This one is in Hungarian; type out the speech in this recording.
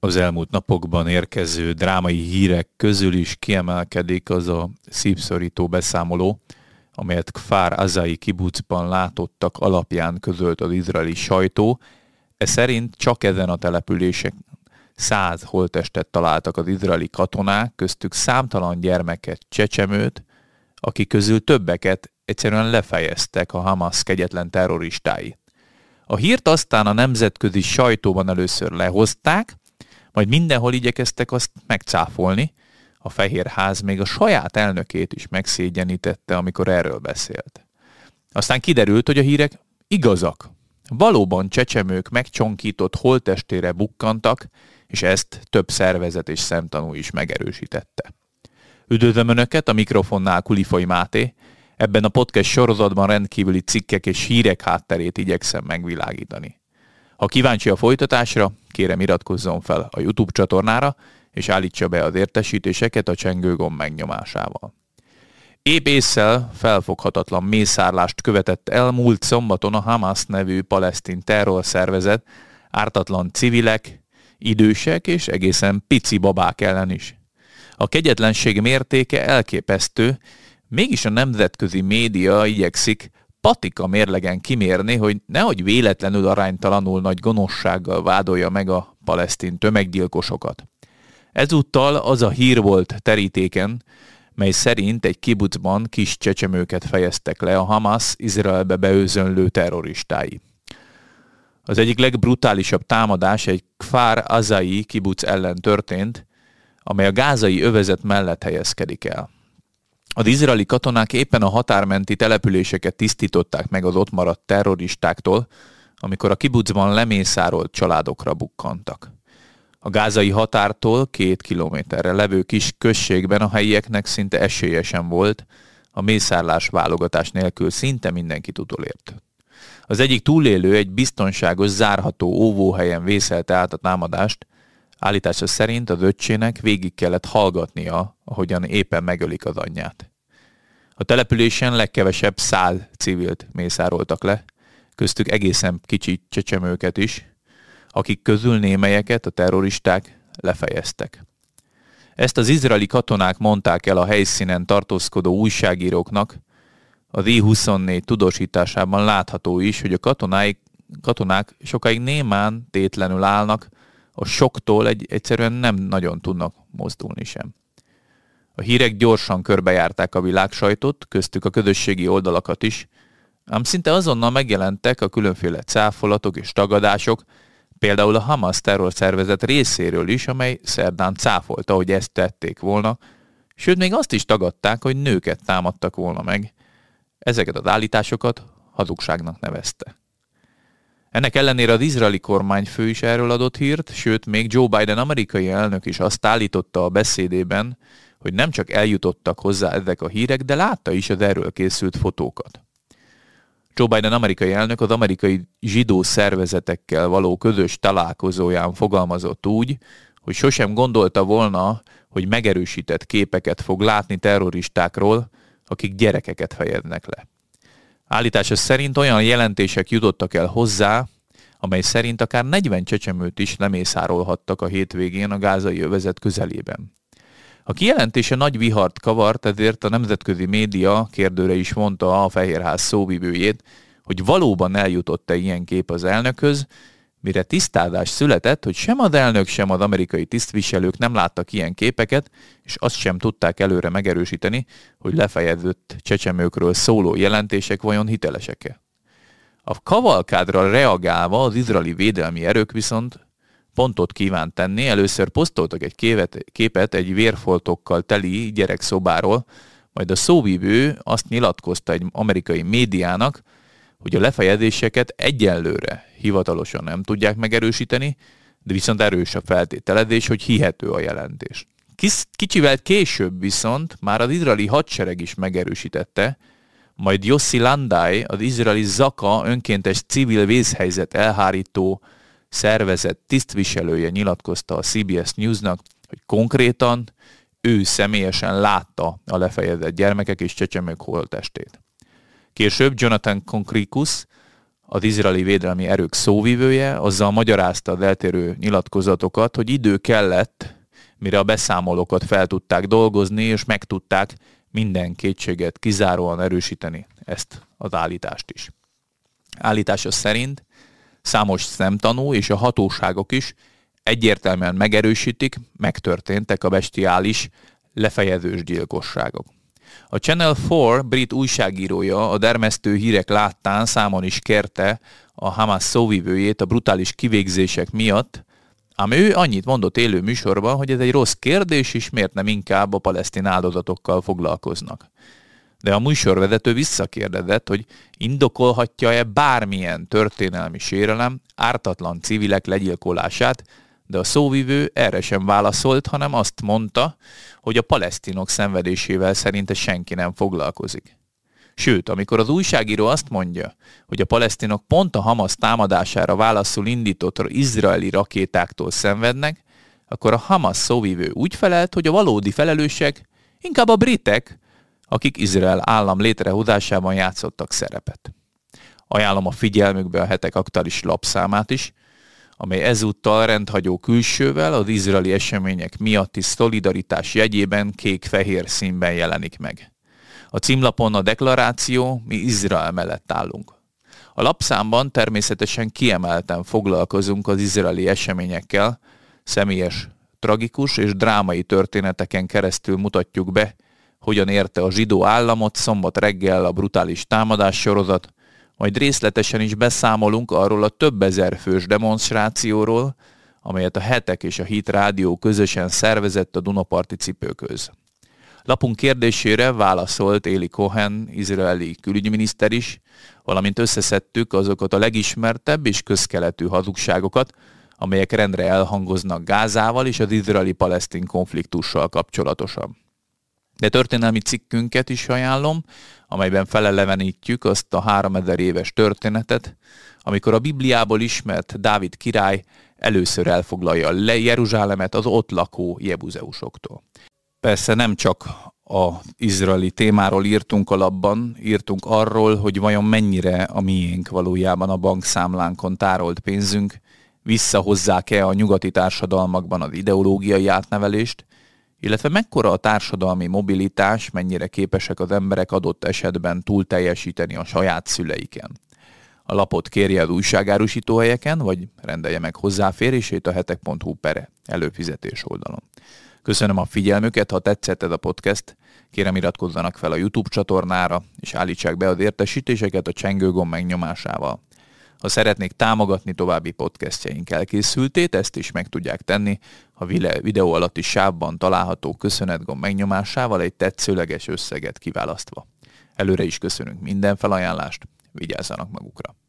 Az elmúlt napokban érkező drámai hírek közül is kiemelkedik az a szívszorító beszámoló, amelyet Kfár Azai kibucban látottak alapján közölt az izraeli sajtó. Ez szerint csak ezen a települések száz holtestet találtak az izraeli katonák, köztük számtalan gyermeket, csecsemőt, akik közül többeket egyszerűen lefejeztek a Hamas kegyetlen terroristái. A hírt aztán a nemzetközi sajtóban először lehozták, majd mindenhol igyekeztek azt megcáfolni, a Fehér Ház még a saját elnökét is megszégyenítette, amikor erről beszélt. Aztán kiderült, hogy a hírek igazak. Valóban csecsemők megcsonkított holtestére bukkantak, és ezt több szervezet és szemtanú is megerősítette. Üdvözlöm Önöket, a mikrofonnál Kulifai Máté. Ebben a podcast sorozatban rendkívüli cikkek és hírek hátterét igyekszem megvilágítani. Ha kíváncsi a folytatásra, kérem iratkozzon fel a YouTube csatornára, és állítsa be az értesítéseket a csengőgomb megnyomásával. Épp észszel felfoghatatlan mészárlást követett el múlt szombaton a Hamas nevű palesztin terrorszervezet ártatlan civilek, idősek és egészen pici babák ellen is. A kegyetlenség mértéke elképesztő, mégis a nemzetközi média igyekszik patika mérlegen kimérni, hogy nehogy véletlenül aránytalanul nagy gonoszsággal vádolja meg a palesztin tömeggyilkosokat. Ezúttal az a hír volt terítéken, mely szerint egy kibucban kis csecsemőket fejeztek le a Hamas Izraelbe beőzönlő terroristái. Az egyik legbrutálisabb támadás egy Kfar Azai kibuc ellen történt, amely a gázai övezet mellett helyezkedik el. Az izraeli katonák éppen a határmenti településeket tisztították meg az ott maradt terroristáktól, amikor a kibucban lemészárolt családokra bukkantak. A gázai határtól két kilométerre levő kis községben a helyieknek szinte esélyesen volt, a mészárlás válogatás nélkül szinte mindenkit utolért. Az egyik túlélő egy biztonságos, zárható óvóhelyen vészelte át a támadást, állítása szerint az öccsének végig kellett hallgatnia, ahogyan éppen megölik az anyját. A településen legkevesebb szál civilt mészároltak le, köztük egészen kicsi csecsemőket is, akik közül némelyeket a terroristák lefejeztek. Ezt az izraeli katonák mondták el a helyszínen tartózkodó újságíróknak, az I-24 tudósításában látható is, hogy a katonái, katonák sokáig némán tétlenül állnak, a soktól egy, egyszerűen nem nagyon tudnak mozdulni sem. A hírek gyorsan körbejárták a világsajtot, köztük a közösségi oldalakat is, ám szinte azonnal megjelentek a különféle cáfolatok és tagadások, Például a Hamas terrorszervezet részéről is, amely szerdán cáfolta, hogy ezt tették volna, sőt még azt is tagadták, hogy nőket támadtak volna meg. Ezeket az állításokat hazugságnak nevezte. Ennek ellenére az izraeli kormányfő is erről adott hírt, sőt még Joe Biden amerikai elnök is azt állította a beszédében, hogy nem csak eljutottak hozzá ezek a hírek, de látta is az erről készült fotókat. Joe Biden amerikai elnök az amerikai zsidó szervezetekkel való közös találkozóján fogalmazott úgy, hogy sosem gondolta volna, hogy megerősített képeket fog látni terroristákról, akik gyerekeket fejeznek le. Állítása szerint olyan jelentések jutottak el hozzá, amely szerint akár 40 csecsemőt is lemészárolhattak a hétvégén a gázai övezet közelében. A kijelentése nagy vihart kavart, ezért a nemzetközi média kérdőre is mondta a Fehérház szóvivőjét, hogy valóban eljutott-e ilyen kép az elnökhöz, mire tisztázás született, hogy sem az elnök, sem az amerikai tisztviselők nem láttak ilyen képeket, és azt sem tudták előre megerősíteni, hogy lefejezett csecsemőkről szóló jelentések vajon hitelesek-e. A kavalkádra reagálva az izraeli védelmi erők viszont pontot kívánt tenni. Először posztoltak egy képet, képet egy vérfoltokkal teli gyerekszobáról, majd a szóvívő azt nyilatkozta egy amerikai médiának, hogy a lefejezéseket egyenlőre hivatalosan nem tudják megerősíteni, de viszont erős a feltételezés, hogy hihető a jelentés. Kicsivel később viszont már az izraeli hadsereg is megerősítette, majd Yossi Landai, az izraeli Zaka önkéntes civil vészhelyzet elhárító szervezet tisztviselője nyilatkozta a CBS Newsnak, hogy konkrétan ő személyesen látta a lefejezett gyermekek és csecsemők holtestét. Később Jonathan Konkrikus, az izraeli védelmi erők szóvivője, azzal magyarázta az eltérő nyilatkozatokat, hogy idő kellett, mire a beszámolókat fel tudták dolgozni, és meg tudták minden kétséget kizáróan erősíteni ezt az állítást is. Állítása szerint számos szemtanú és a hatóságok is egyértelműen megerősítik, megtörténtek a bestiális, lefejezős gyilkosságok. A Channel 4 brit újságírója a dermesztő hírek láttán számon is kérte a Hamas szóvivőjét a brutális kivégzések miatt, ám ő annyit mondott élő műsorban, hogy ez egy rossz kérdés, és miért nem inkább a palesztin áldozatokkal foglalkoznak. De a műsorvezető visszakérdezett, hogy indokolhatja-e bármilyen történelmi sérelem ártatlan civilek legyilkolását, de a szóvivő erre sem válaszolt, hanem azt mondta, hogy a palesztinok szenvedésével szerinte senki nem foglalkozik. Sőt, amikor az újságíró azt mondja, hogy a palesztinok pont a Hamas támadására válaszul indított izraeli rakétáktól szenvednek, akkor a Hamas szóvivő úgy felelt, hogy a valódi felelősek inkább a britek, akik Izrael állam létrehozásában játszottak szerepet. Ajánlom a figyelmükbe a hetek aktuális lapszámát is, amely ezúttal rendhagyó külsővel az izraeli események miatti szolidaritás jegyében kék-fehér színben jelenik meg. A címlapon a deklaráció, mi Izrael mellett állunk. A lapszámban természetesen kiemelten foglalkozunk az izraeli eseményekkel, személyes, tragikus és drámai történeteken keresztül mutatjuk be, hogyan érte a zsidó államot szombat reggel a brutális támadás sorozat, majd részletesen is beszámolunk arról a több ezer fős demonstrációról, amelyet a Hetek és a Hit Rádió közösen szervezett a Dunaparti cipőköz. Lapunk kérdésére válaszolt Éli Cohen, izraeli külügyminiszter is, valamint összeszedtük azokat a legismertebb és közkeletű hazugságokat, amelyek rendre elhangoznak Gázával és az izraeli-palesztin konfliktussal kapcsolatosan. De történelmi cikkünket is ajánlom, amelyben felelevenítjük azt a 3000 éves történetet, amikor a Bibliából ismert Dávid király először elfoglalja le Jeruzsálemet az ott lakó jebuzeusoktól. Persze nem csak a izraeli témáról írtunk alapban, írtunk arról, hogy vajon mennyire a miénk valójában a bankszámlánkon tárolt pénzünk, visszahozzák-e a nyugati társadalmakban az ideológiai átnevelést, illetve mekkora a társadalmi mobilitás, mennyire képesek az emberek adott esetben túl teljesíteni a saját szüleiken. A lapot kérje az újságárusítóhelyeken, vagy rendelje meg hozzáférését a hetek.hu pere előfizetés oldalon. Köszönöm a figyelmüket, ha tetszett ez a podcast, kérem iratkozzanak fel a YouTube csatornára, és állítsák be az értesítéseket a csengőgomb megnyomásával. Ha szeretnék támogatni további podcastjaink elkészültét, ezt is meg tudják tenni a videó alatti sávban található köszönetgomb megnyomásával egy tetszőleges összeget kiválasztva. Előre is köszönünk minden felajánlást, vigyázzanak magukra!